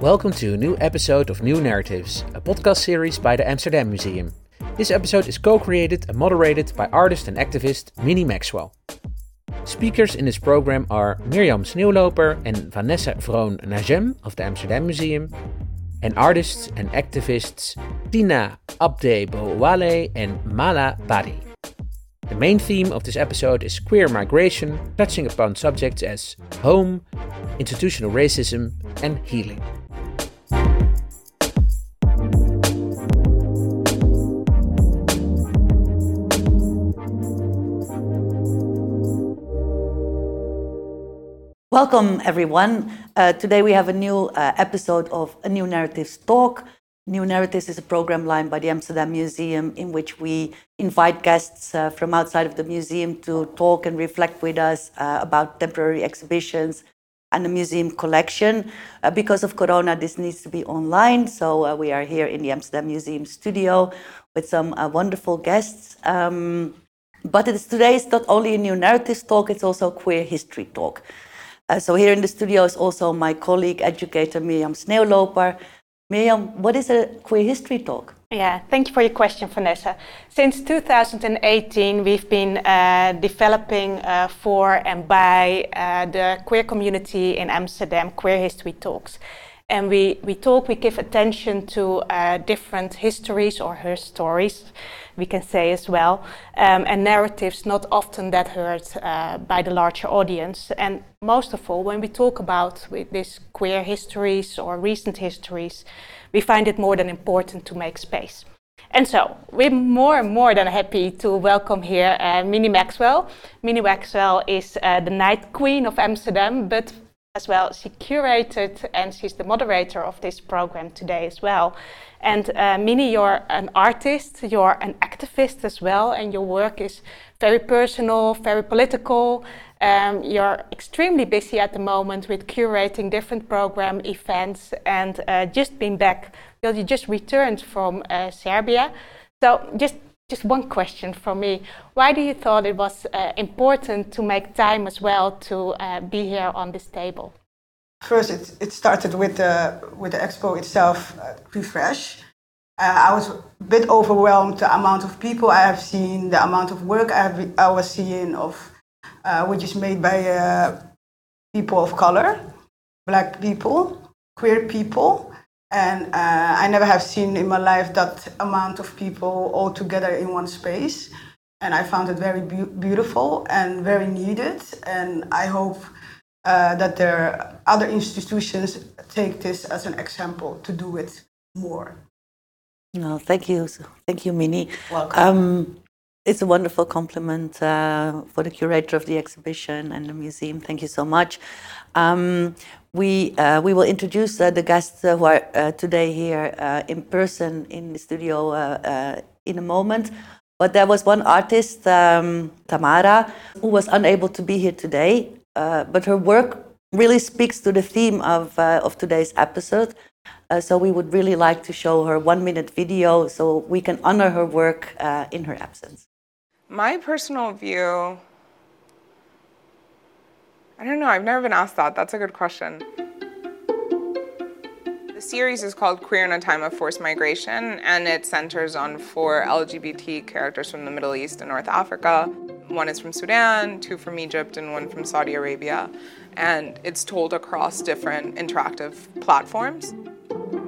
Welcome to a new episode of New Narratives, a podcast series by the Amsterdam Museum. This episode is co created and moderated by artist and activist Minnie Maxwell. Speakers in this program are Mirjam Sneeuwloper and Vanessa Vroon Najem of the Amsterdam Museum, and artists and activists Tina Abde Bowale and Mala Badi. The main theme of this episode is queer migration, touching upon subjects as home, institutional racism, and healing. Welcome, everyone. Uh, today we have a new uh, episode of A New Narratives Talk. New Narratives is a program line by the Amsterdam Museum in which we invite guests uh, from outside of the museum to talk and reflect with us uh, about temporary exhibitions and the museum collection. Uh, because of Corona, this needs to be online, so uh, we are here in the Amsterdam Museum studio with some wonderful guests. Um, but it's, today is not only a New Narratives Talk, it's also a queer history talk. Uh, so here in the studio is also my colleague, educator Mirjam Sneeuwloper. Mirjam, what is a queer history talk? Yeah, thank you for your question, Vanessa. Since 2018, we've been uh, developing uh, for and by uh, the queer community in Amsterdam queer history talks. And we, we talk, we give attention to uh, different histories or her stories we can say as well, um, and narratives not often that heard uh, by the larger audience. And most of all, when we talk about these queer histories or recent histories, we find it more than important to make space. And so we're more and more than happy to welcome here uh, Minnie Maxwell. Minnie Maxwell is uh, the Night Queen of Amsterdam, but as well, she curated and she's the moderator of this program today as well. And uh, Minnie, you're an artist, you're an activist as well, and your work is very personal, very political. Um, you're extremely busy at the moment with curating different program events and uh, just been back. You just returned from uh, Serbia. So just just one question from me. Why do you thought it was uh, important to make time as well to uh, be here on this table? First, it, it started with the, with the expo itself, uh, Refresh. Uh, I was a bit overwhelmed the amount of people I have seen, the amount of work I, have, I was seeing of uh, which is made by uh, people of color, black people, queer people, and uh, I never have seen in my life that amount of people all together in one space. And I found it very be- beautiful and very needed. And I hope uh, that there other institutions take this as an example to do it more. No, thank you, thank you, Minnie. Welcome. Um, it's a wonderful compliment uh, for the curator of the exhibition and the museum. Thank you so much. Um, we uh, we will introduce uh, the guests uh, who are uh, today here uh, in person in the studio in a moment. But there was one artist, um, Tamara, who was unable to be here today. but her work really speaks to the theme of of today's episode. so we would really like to show her one minute video so we can honor her work in her absence. My personal view I don't know. I've never been asked that. That's a good question. The series is called Queer in a Time of Forced Migration, and it centers on four LGBT characters from the Middle East and North Africa. One is from Sudan, two from Egypt, and one from Saudi Arabia. And it's told across different interactive platforms.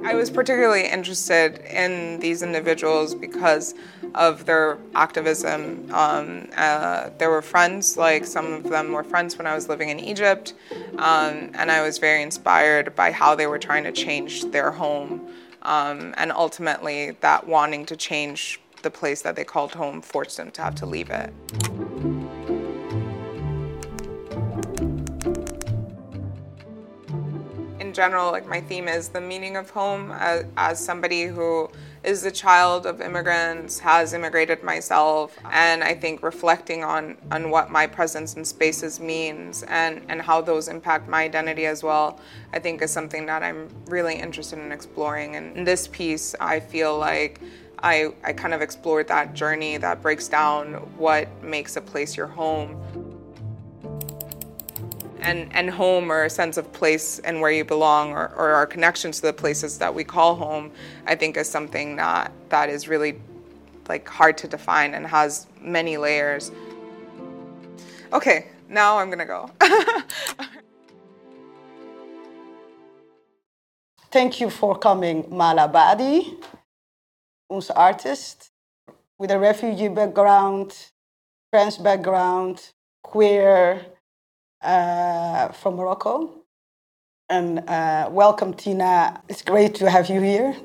I was particularly interested in these individuals because of their activism. Um, uh, there were friends, like some of them were friends when I was living in Egypt, um, and I was very inspired by how they were trying to change their home. Um, and ultimately, that wanting to change the place that they called home forced them to have to leave it. In general, like my theme is the meaning of home as, as somebody who is the child of immigrants, has immigrated myself, and I think reflecting on, on what my presence in spaces means and, and how those impact my identity as well, I think is something that I'm really interested in exploring. And in this piece, I feel like I, I kind of explored that journey that breaks down what makes a place your home. and, and home or a sense of place and where you belong or, or our connections to the places that we call home, I think is something that, that is really like hard to define and has many layers. Okay, now I'm gonna go. Thank you for coming, Mala Onze artist with a refugee background, trans background, queer, uh, from Morocco. And uh, welcome, Tina. It's great to have you here.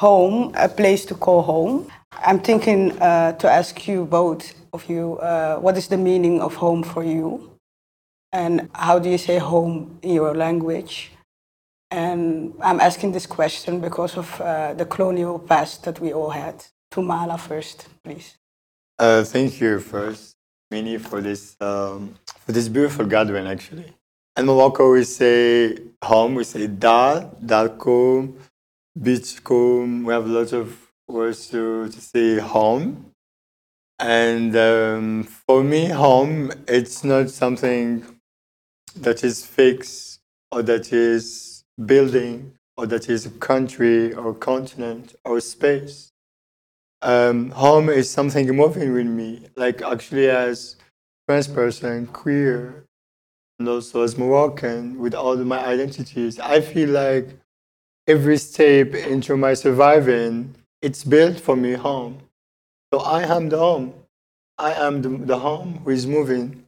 Home, a place to call home. I'm thinking uh, to ask you both of you uh, what is the meaning of home for you? And how do you say home in your language? And I'm asking this question because of uh, the colonial past that we all had. To Mala first, please. Uh, thank you first, Minnie, for this um, for this beautiful gathering. Actually, in Morocco we say home, we say dar, darkom, beachkom. We have lots of words to, to say home. And um, for me, home, it's not something that is fixed or that is building or that is a country or continent or space um, home is something moving with me. Like actually as trans person, queer, and also as Moroccan with all my identities, I feel like every step into my surviving, it's built for me home. So I am the home. I am the, the home who is moving.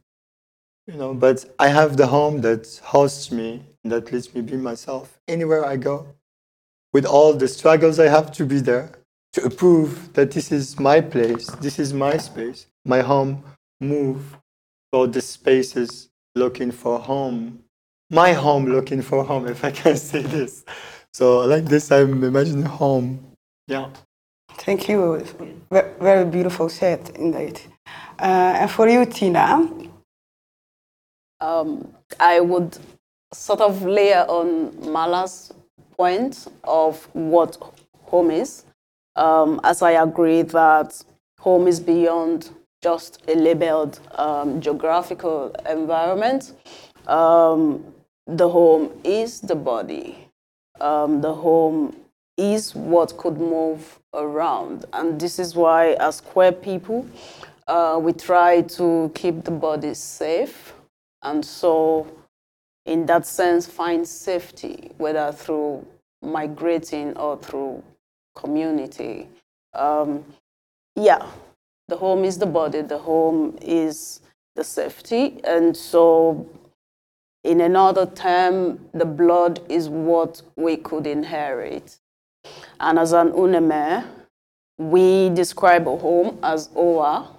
You know, but I have the home that hosts me, that lets me be myself anywhere I go. With all the struggles I have to be there to prove that this is my place, this is my space, my home, move for the spaces looking for home, my home looking for home, if I can say this. So like this, I'm imagining home. Yeah. Thank you. Very beautiful set, indeed. Uh, and for you, Tina? Um, I would sort of layer on Mala's point of what home is um, as I agree that home is beyond just a labeled um, geographical environment. Um, the home is the body. Um, the home is what could move around. And this is why, as queer people, uh, we try to keep the body safe. And so, in that sense, find safety, whether through migrating or through community. Um, yeah, the home is the body, the home is the safety. And so, in another term, the blood is what we could inherit. And as an UNEME, we describe a home as OA,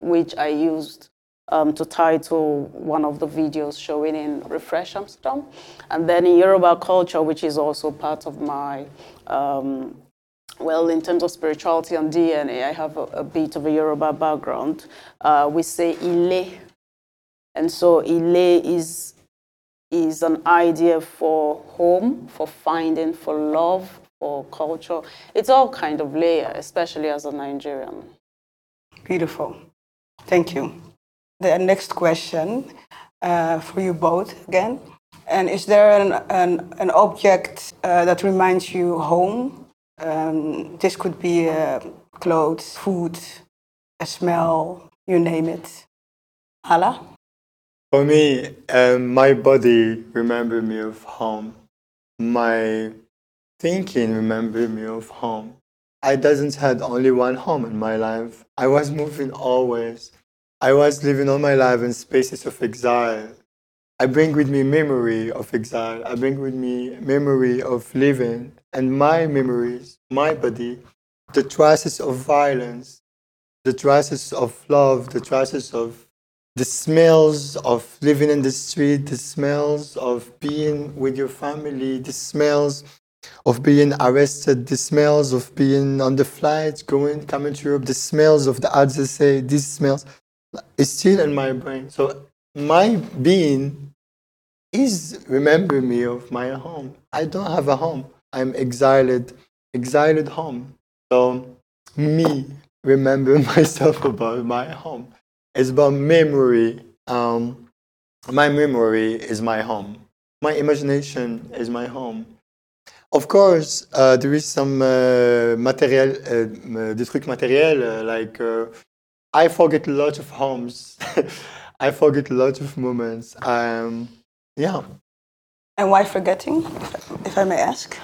which I used um, to title one of the videos showing in Refresh Amsterdam. And then in Yoruba culture, which is also part of my um, well, in terms of spirituality and DNA, I have a, a bit of a Yoruba background. Uh, we say ile. And so ile is, is an idea for home, for finding, for love, for culture. It's all kind of layer, especially as a Nigerian. Beautiful. Thank you. The next question uh, for you both again. And is there an, an, an object uh, that reminds you home um, this could be uh, clothes, food, a smell, you name it. Ala? For me, um, my body remember me of home. My thinking remember me of home. I doesn't had only one home in my life. I was moving always. I was living all my life in spaces of exile. I bring with me memory of exile. I bring with me memory of living and my memories, my body, the traces of violence, the traces of love, the traces of the smells of living in the street, the smells of being with your family, the smells of being arrested, the smells of being on the flight, going, coming to Europe, the smells of the AZC, these smells, is still in my brain. So my being is remembering me of my home. I don't have a home. I'm exiled, exiled home. So me remember myself about my home. It's about memory. Um, my memory is my home. My imagination is my home. Of course, uh, there is some uh, material, uh, des trucs matériels, uh, like uh, I forget a lot of homes. I forget a lot of moments. Um, yeah. And why forgetting, if, I may ask?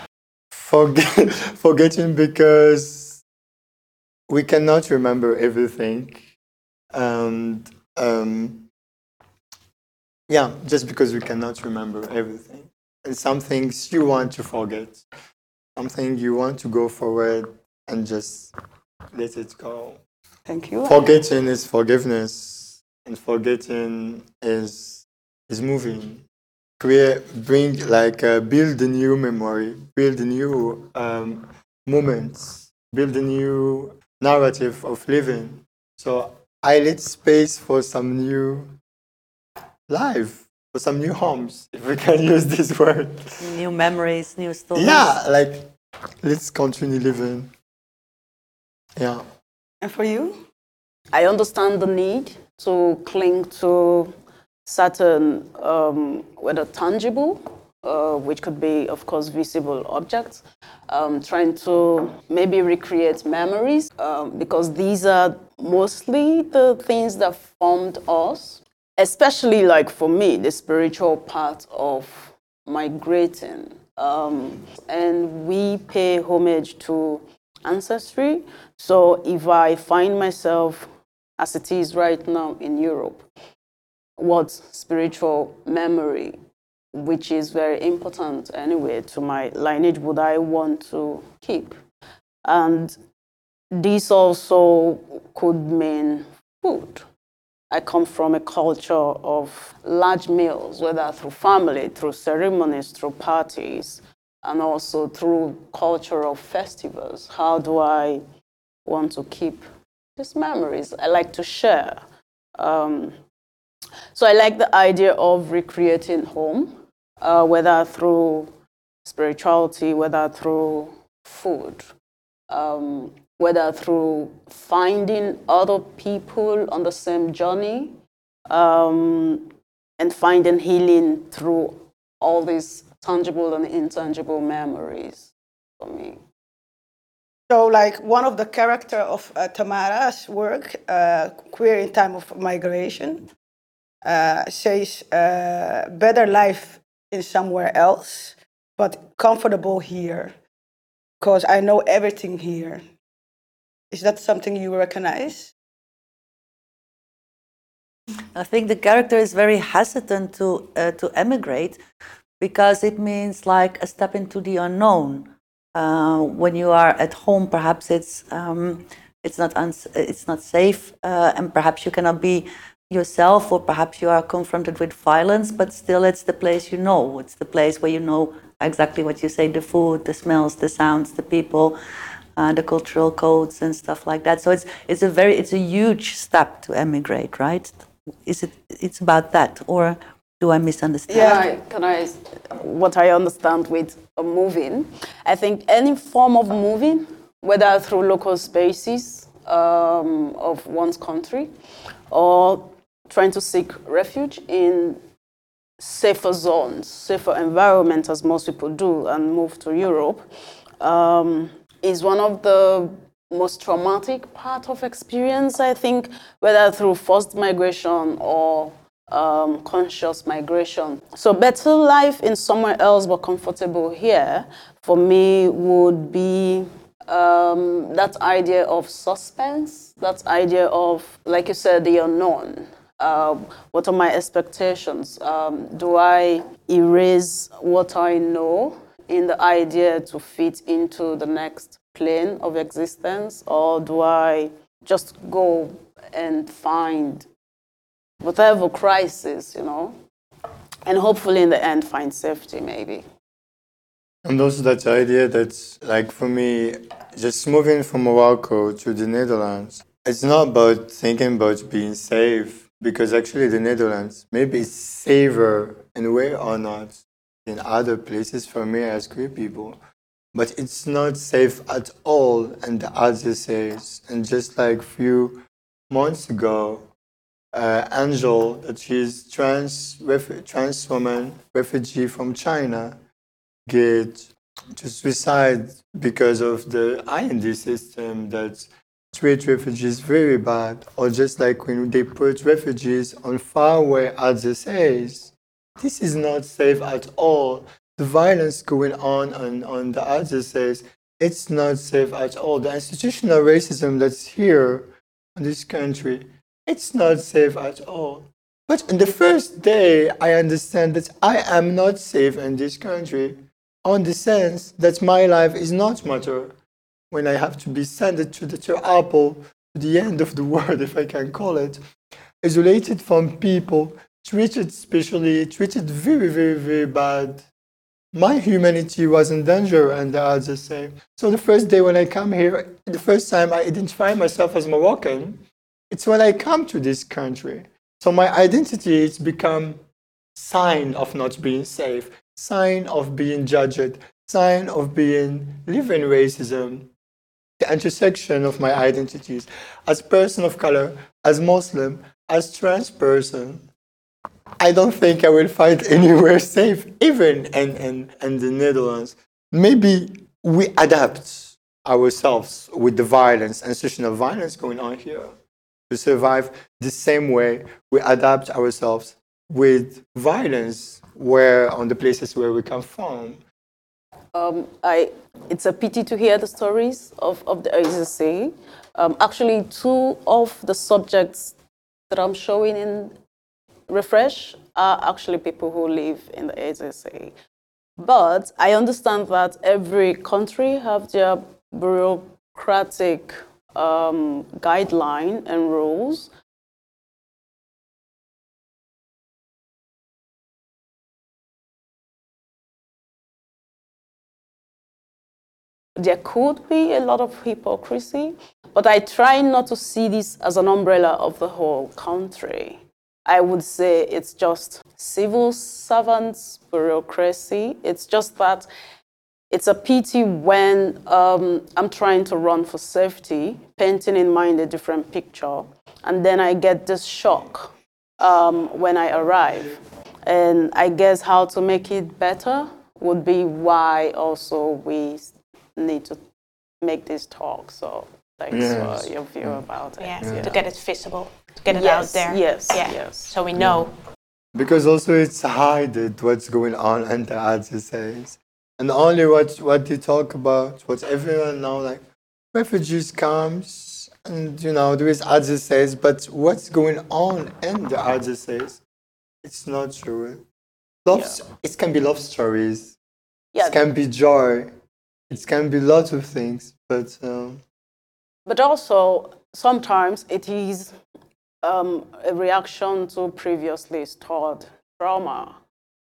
Forget, forgetting because we cannot remember everything. And um, yeah, just because we cannot remember everything. And some things you want to forget, something you want to go forward and just let it go. Thank you. Forgetting is forgiveness, and forgetting is is moving. Create, bring like uh, build a new memory, build a new um, moments, build a new narrative of living. So I let space for some new life, for some new homes, if we can use this word. New memories, new stories. Yeah, like let's continue living. Yeah. And for you? I understand the need to cling to certain, um, whether tangible, uh, which could be, of course, visible objects, um, trying to maybe recreate memories, um, because these are mostly the things that formed us, especially like for me, the spiritual part of migrating. Um, and we pay homage to ancestry. So if I find myself as it is right now in Europe, what spiritual memory, which is very important anyway to my lineage, would I want to keep? And this also could mean food. I come from a culture of large meals, whether through family, through ceremonies, through parties, and also through cultural festivals. How do I want to keep these memories? I like to share. Um, so I like the idea of recreating home, uh, whether through spirituality, whether through food, um, whether through finding other people on the same journey, um, and finding healing through all these tangible and intangible memories for me. So, like one of the character of uh, Tamara's work, uh, Queer in Time of Migration, uh, says uh, better life in somewhere else, but comfortable here, because I know everything here. Is that something you recognize? I think the character is very hesitant to uh, to emigrate because it means like a step into the unknown. Uh, when you are at home, perhaps it's um, it's not it's not safe, uh, and perhaps you cannot be yourself, or perhaps you are confronted with violence. But still, it's the place you know. It's the place where you know exactly what you say: the food, the smells, the sounds, the people, uh, the cultural codes, and stuff like that. So it's it's a very it's a huge step to emigrate, right? Is it? It's about that, or do I misunderstand? Yeah, can I, what I understand with moving, I think any form of moving, whether through local spaces um, of one's country or trying to seek refuge in safer zones, safer environments, as most people do, and move to Europe, um, is one of the most traumatic part of experience, I think, whether through forced migration or um, conscious migration. So better life in somewhere else but comfortable here for me would be um, that idea of suspense, that idea of, like you said, the unknown. Um, what are my expectations? Um, do I erase what I know in the idea to fit into the next plane of existence, or do I just go and find whatever crisis, you know, and hopefully in the end find safety maybe. And also that idea that, like for me, just moving from Morocco to the Netherlands, it's not about thinking about being safe, because actually the Netherlands maybe it's safer in a way or not in other places for me as queer people. But it's not safe at all in the other cities. And just like few months ago, uh, Angel, that she's trans ref- trans woman refugee from China, get to suicide because of the IND system that treat refugees very bad, or just like when they put refugees on faraway AZCs. This is not safe at all. The violence going on on, on the AZCs, it's not safe at all. The institutional racism that's here in this country, it's not safe at all. But on the first day, I understand that I am not safe in this country on the sense that my life is not matter when I have to be sent to Ter Apel, to the end of the world, if I can call it, isolated from people, treated specially, treated very, very, very bad. My humanity was in danger, and I'll just say. So the first day when I come here, the first time I identify myself as Moroccan, it's when I come to this country. So my identity has become sign of not being safe, sign of being judged, sign of being living racism, the intersection of my identities as person of color, as Muslim, as trans person. I don't think I will find anywhere safe, even in, in, in the Netherlands. Maybe we adapt ourselves with the violence, institutional violence going on here to survive the same way we adapt ourselves with violence where on the places where we come from. Um, I, it's a pity to hear the stories of, of the AZC. Um, actually, two of the subjects that I'm showing in Refresh are actually people who live in the AZC. But I understand that every country have their bureaucratic um, guideline and rules. There could be a lot of hypocrisy, but I try not to see this as an umbrella of the whole country. I would say it's just civil servants, bureaucracy. It's just that it's a pity when um, I'm trying to run for safety, painting in mind a different picture, and then I get this shock um, when I arrive. And I guess how to make it better would be why also we need to make this talk. So thanks Yes. for your view about it. Yeah, to get it visible, to get it Yes, out there. yes, yeah. yes. So we know. Because also it's hided what's going on under AZCs. And only what, what they talk about, what everyone now like, refugees comes and you know there is AZCs, but what's going on in the AZCs, it's not true. Love, it can be love stories, Yeah, it can be joy, it can be lots of things, but um, but also sometimes it is um, a reaction to previously stored trauma.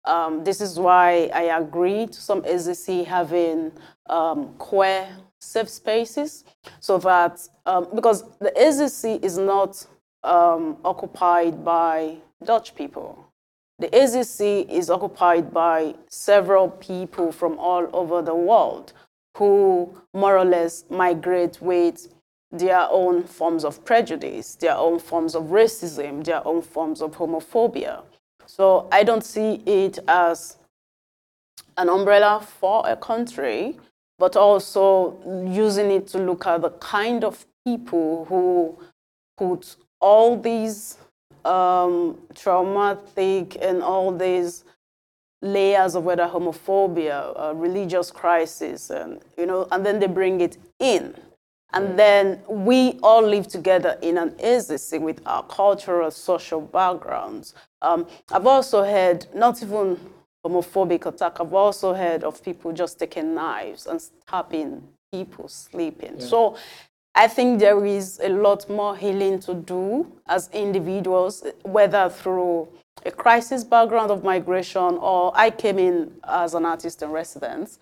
Um, this is why I agree to some AZC having um, queer safe spaces, so that um, because the AZC is not um, occupied by Dutch people. The AZC is occupied by several people from all over the world who more or less migrate with their own forms of prejudice, their own forms of racism, their own forms of homophobia. So I don't see it as an umbrella for a country, but also using it to look at the kind of people who put all these um, traumatic and all these layers of whether homophobia, uh, religious crisis, and you know, and then they bring it in, and then we all live together in an AZC with our cultural, social backgrounds. Um, I've also heard not even homophobic attack. I've also heard of people just taking knives and stabbing people sleeping. So I think there is a lot more healing to do as individuals, whether through a crisis background of migration or I came in as an artist in residence.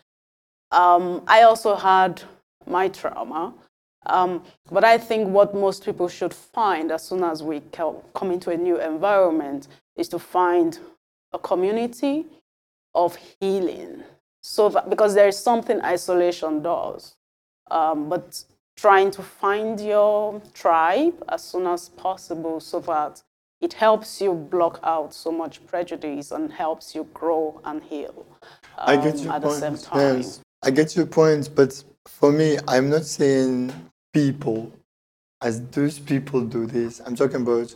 Um, I also had my trauma. Um, but I think what most people should find as soon as we come into a new environment is to find a community of healing. So that, because there is something isolation does, um, but trying to find your tribe as soon as possible so that it helps you block out so much prejudice and helps you grow and heal um, I get your at point. the same time. Yes, I get your point, but for me, I'm not saying people as those people do this. I'm talking about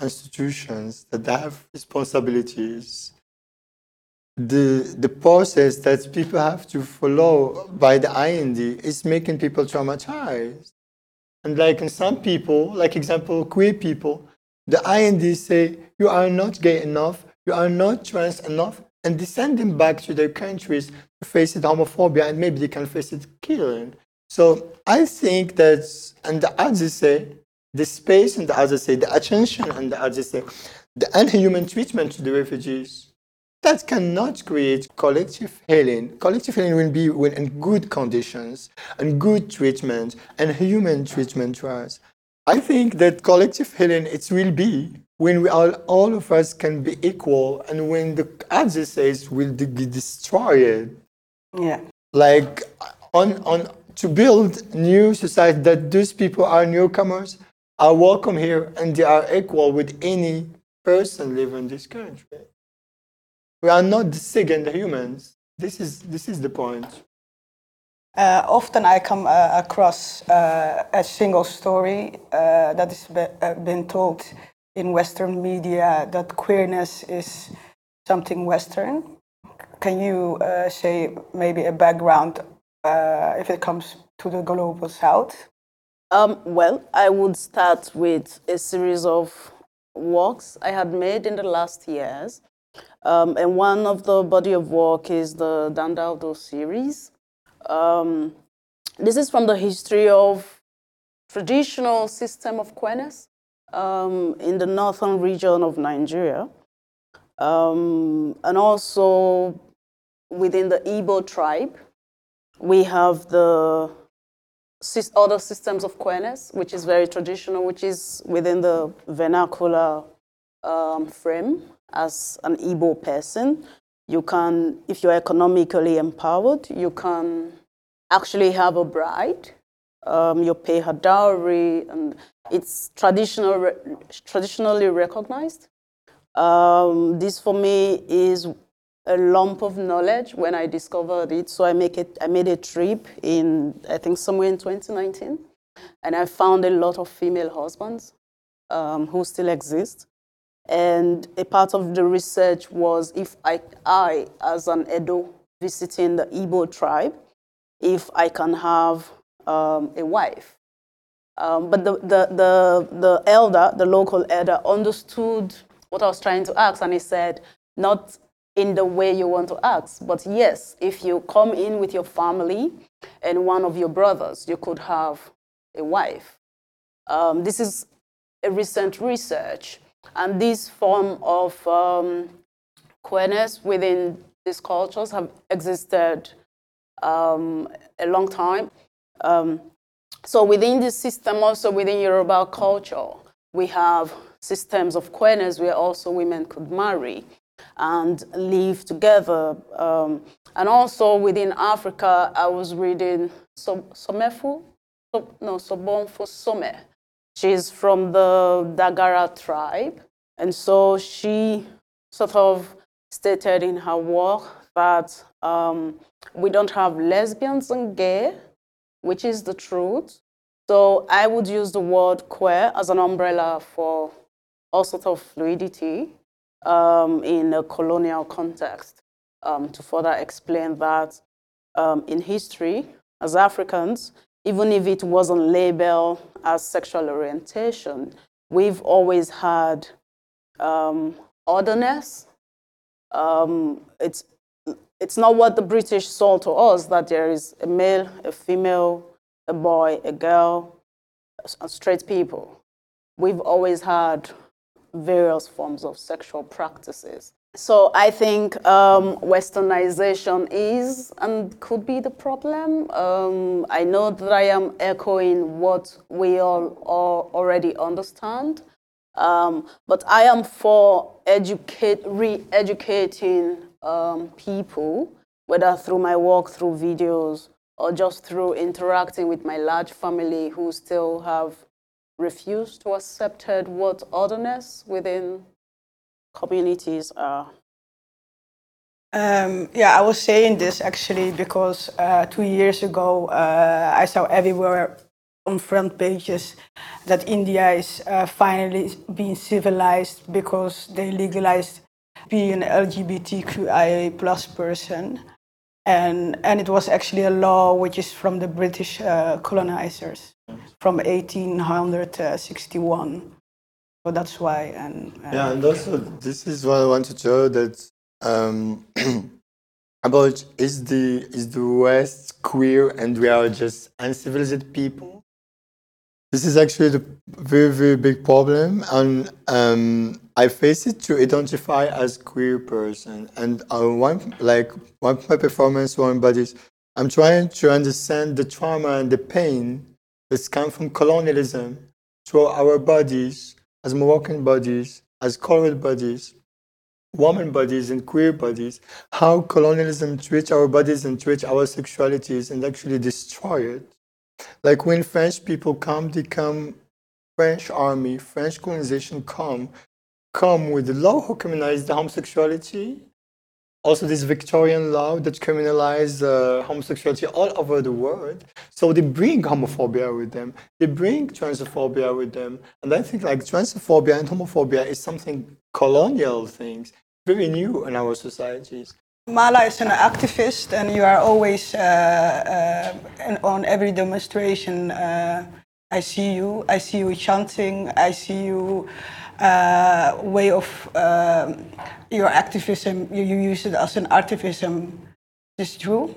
institutions that have responsibilities. The the process that people have to follow by the IND is making people traumatized. And like in some people, like example, queer people, the IND say you are not gay enough, you are not trans enough, and they send them back to their countries to face it homophobia and maybe they can face it killing. So I think that, and the others say, the space and the others say, the attention and the others say, the inhuman treatment to the refugees, that cannot create collective healing. Collective healing will be when in good conditions and good treatment and human treatment to us. I think that collective healing it will be when we all, all of us can be equal and when the other says will be destroyed. Yeah. Like on, on to build new society that those people are newcomers, are welcome here and they are equal with any person living in this country. We are not the second humans. This is this is the point. Uh, often I come uh, across uh, a single story uh, that has be, uh, been told in Western media that queerness is something Western. Can you uh, say maybe a background if it comes to the global South? Um, well, I would start with a series of works I had made in the last years. Um, and one of the body of work is the Dan Daudu series. Um, this is from the history of traditional system of queerness um, in the northern region of Nigeria, um, and also within the Igbo tribe. We have the other systems of queerness, which is very traditional, which is within the vernacular um, frame as an Igbo person. You can, if you're economically empowered, you can actually have a bride. Um, you pay her dowry, and it's traditional, traditionally recognized. Um, this for me is a lump of knowledge when I discovered it. So I make it. I made a trip in I think somewhere in 2019, and I found a lot of female husbands um, who still exist. And a part of the research was if I, I as an Edo visiting the Igbo tribe, if I can have um, a wife. Um, but the, the, the, the elder, the local elder, understood what I was trying to ask, and he said, not in the way you want to ask, but yes, if you come in with your family and one of your brothers, you could have a wife. Um, this is a recent research, and this form of um, queerness within these cultures have existed um, a long time. Um, so within this system, also within Yoruba culture, we have systems of queerness where also women could marry and live together. Um, and also within Africa, I was reading Somefu, so, no, Some. She's from the Dagara tribe. And so she sort of stated in her work that um, we don't have lesbians and gay, which is the truth. So I would use the word queer as an umbrella for all sorts of fluidity um, in a colonial context um, to further explain that um, in history, as Africans, even if it wasn't labeled as sexual orientation, we've always had um, otherness. Um, it's, it's not what the British sold to us that there is a male, a female, a boy, a girl, straight people. We've always had various forms of sexual practices. So I think um, westernization is and could be the problem. Um, I know that I am echoing what we all, all already understand, um, but I am for educate, re-educating um, people, whether through my work, through videos, or just through interacting with my large family who still have refused to accept what otherness within communities are? Um, yeah, I was saying this actually because uh, two years ago uh, I saw everywhere on front pages that India is uh, finally being civilized because they legalized being an LGBTQIA plus person. And, and it was actually a law which is from the British uh, colonizers from 1861. So that's why. And, and yeah, and also this is what I want to show that um, about is the is the West queer and we are just uncivilized people. This is actually the very very big problem, and um, I face it to identify as queer person. And uh, one like one my performance, one bodies, I'm trying to understand the trauma and the pain that's come from colonialism to our bodies as Moroccan bodies, as colored bodies, woman bodies and queer bodies, how colonialism treats our bodies and treats our sexualities and actually destroy it. Like when French people come, they come, French army, French colonization come, come with the law who criminalized the homosexuality. Also, this Victorian law that criminalized uh, homosexuality all over the world. So they bring homophobia with them. They bring transphobia with them. And I think like transphobia and homophobia is something colonial things, very new in our societies. Mala is an activist, and you are always uh, uh, on every demonstration. Uh, I see you. I see you chanting. I see you. Uh, way of uh, your activism. You, you use it as an activism. Is true?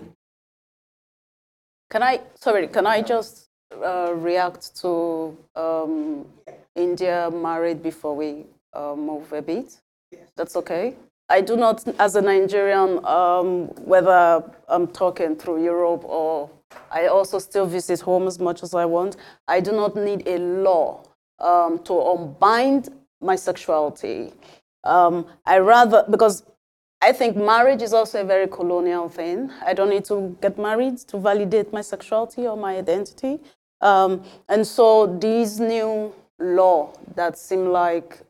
Can I? Sorry. Can I just uh, react to um, India married before we move a bit? Yes. That's okay. I do not, as a Nigerian, um, whether I'm talking through Europe or I also still visit home as much as I want, I do not need a law um, to unbind my sexuality. Um, I rather, because I think marriage is also a very colonial thing. I don't need to get married to validate my sexuality or my identity. Um, and so these new law that seem like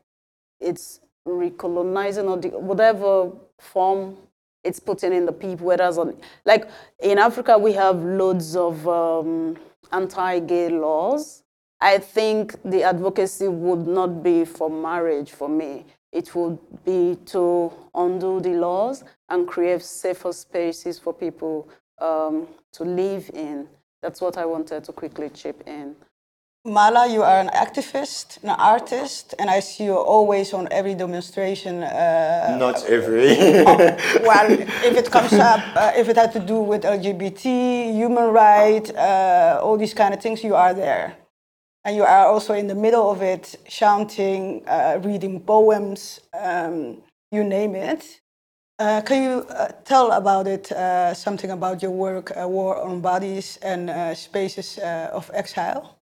it's recolonizing or whatever form it's putting in the people, whereas on, like in Africa, we have loads of um, anti-gay laws. I think the advocacy would not be for marriage for me. It would be to undo the laws and create safer spaces for people um, to live in. That's what I wanted to quickly chip in. Mala, you are an activist, an artist, and I see you always on every demonstration. Uh, Not every. well, if it comes up, uh, if it had to do with LGBT, human rights, uh, all these kind of things, you are there. And you are also in the middle of it, chanting, uh, reading poems, um, you name it. Uh, can you uh, tell about it, something about your work, War on Bodies and Spaces of Exile?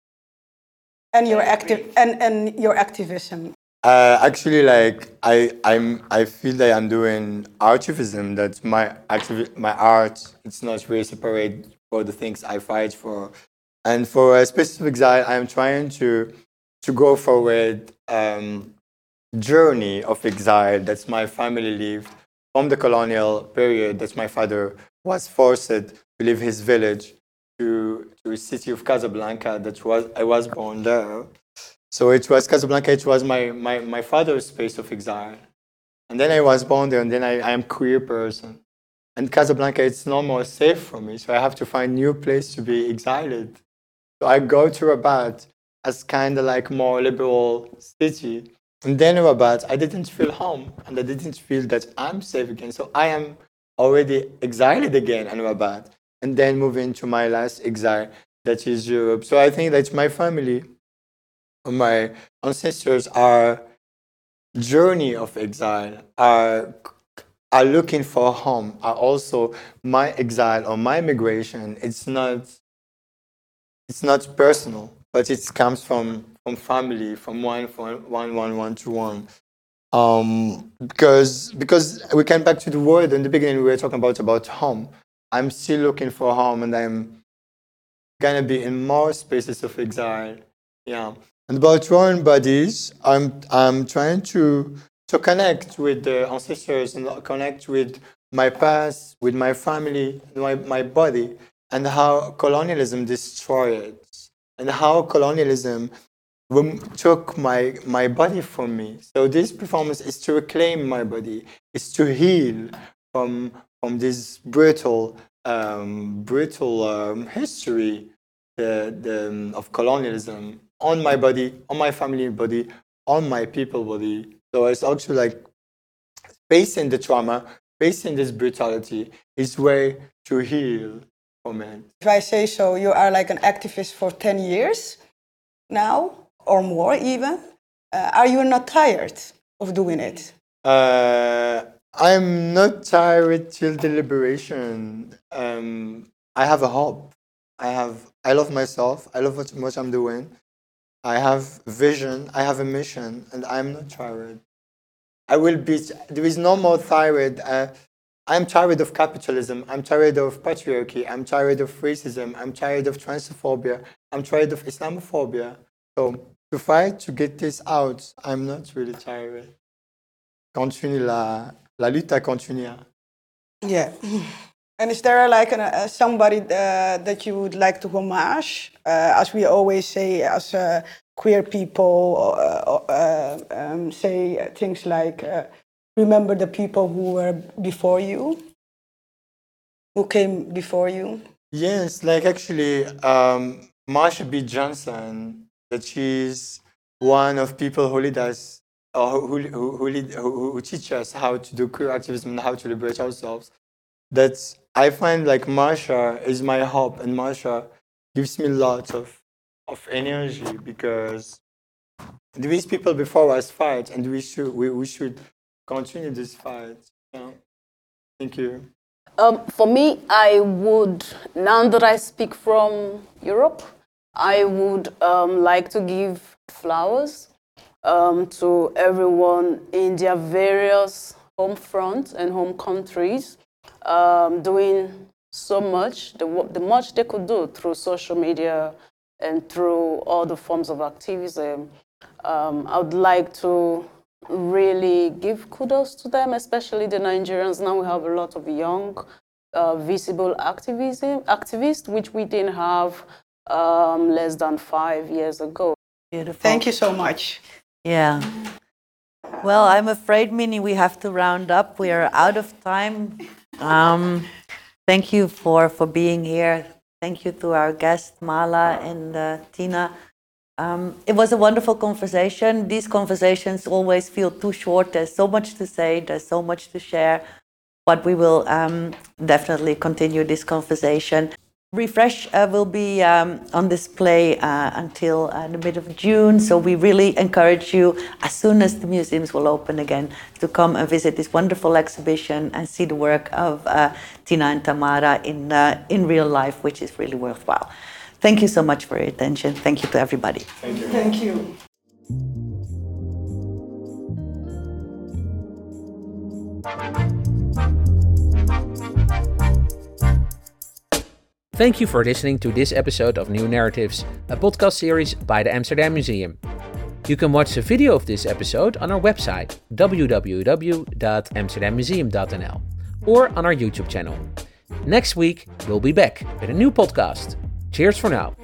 and your active and, and your activism uh, actually like i i'm i feel that i'm doing artivism that my active my art it's not really separate for the things i fight for and for a specific exile i'm trying to to go forward um, journey of exile that my family lived from the colonial period that my father was forced to leave his village to, to the city of Casablanca that was I was born there. So it was Casablanca, it was my, my, my father's space of exile. And then I was born there and then I, I am queer person. And Casablanca it's no more safe for me. So I have to find new place to be exiled. So I go to Rabat as kind of like more liberal city. And then Rabat, I didn't feel home and I didn't feel that I'm safe again. So I am already exiled again in Rabat and then move into my last exile, that is Europe. So I think that my family, my ancestors are journey of exile, are are looking for home, are also my exile or my migration. It's not it's not personal, but it comes from from family, from one from one one one to one. Um, because because we came back to the word in the beginning, we were talking about about home. I'm still looking for home and I'm gonna be in more spaces of exile. Yeah. And about foreign bodies, I'm, I'm trying to, to connect with the ancestors and connect with my past, with my family, my, my body, and how colonialism destroyed and how colonialism took my, my body from me. So this performance is to reclaim my body, is to heal from, from this brutal, um, brutal um, history the, the, of colonialism on my body, on my family body, on my people body. So it's actually like facing the trauma, facing this brutality is way to heal from it. If I say so, you are like an activist for 10 years now, or more even. Uh, are you not tired of doing it? Uh, I'm not tired till the liberation. Um, I have a hope. I have. I love myself. I love what, what I'm doing. I have vision, I have a mission, and I'm not tired. I will be, there is no more tired. Uh, I'm tired of capitalism. I'm tired of patriarchy. I'm tired of racism. I'm tired of transphobia. I'm tired of Islamophobia. So to fight to get this out, I'm not really tired. Continue la, la lutte continue. Yeah. And is there like an, uh, somebody uh, that you would like to homage? Uh, as we always say, as uh, queer people, uh, uh, um, say things like, remember the people who were before you, who came before you? Yes, like actually, um, Marsha P. Johnson, that she's one of people who lead us, or who, who, who, lead, who, who teach us how to do queer activism and how to liberate ourselves. That I find like Marsha is my hope, and Marsha gives me lots of of energy because these people before us fight, and we should we, we should continue this fight. Yeah. Thank you. Um, for me, I would now that I speak from Europe, I would um, like to give flowers um, to everyone in their various home fronts and home countries um, doing so much, the, the much they could do through social media and through all the forms of activism. Um, I would like to really give kudos to them, especially the Nigerians. Now we have a lot of young, uh, visible activism, activists, which we didn't have um, less than five years ago. Beautiful. Thank you so much. Yeah. Well, I'm afraid, Minnie, we have to round up. We are out of time. Um, thank you for, for being here. Thank you to our guests, Mala and uh, Tina. Um, it was a wonderful conversation. These conversations always feel too short. There's so much to say, there's so much to share, but we will um, definitely continue this conversation. Refresh uh, will be um, on display uh, until uh, the mid of June, so we really encourage you, as soon as the museums will open again, to come and visit this wonderful exhibition and see the work of uh, Tina and Tamara in, uh, in real life, which is really worthwhile. Thank you so much for your attention. Thank you to everybody. Thank you. Thank you. Thank you for listening to this episode of New Narratives, a podcast series by the Amsterdam Museum. You can watch the video of this episode on our website www.amsterdammuseum.nl or on our YouTube channel. Next week, we'll be back with a new podcast. Cheers for now.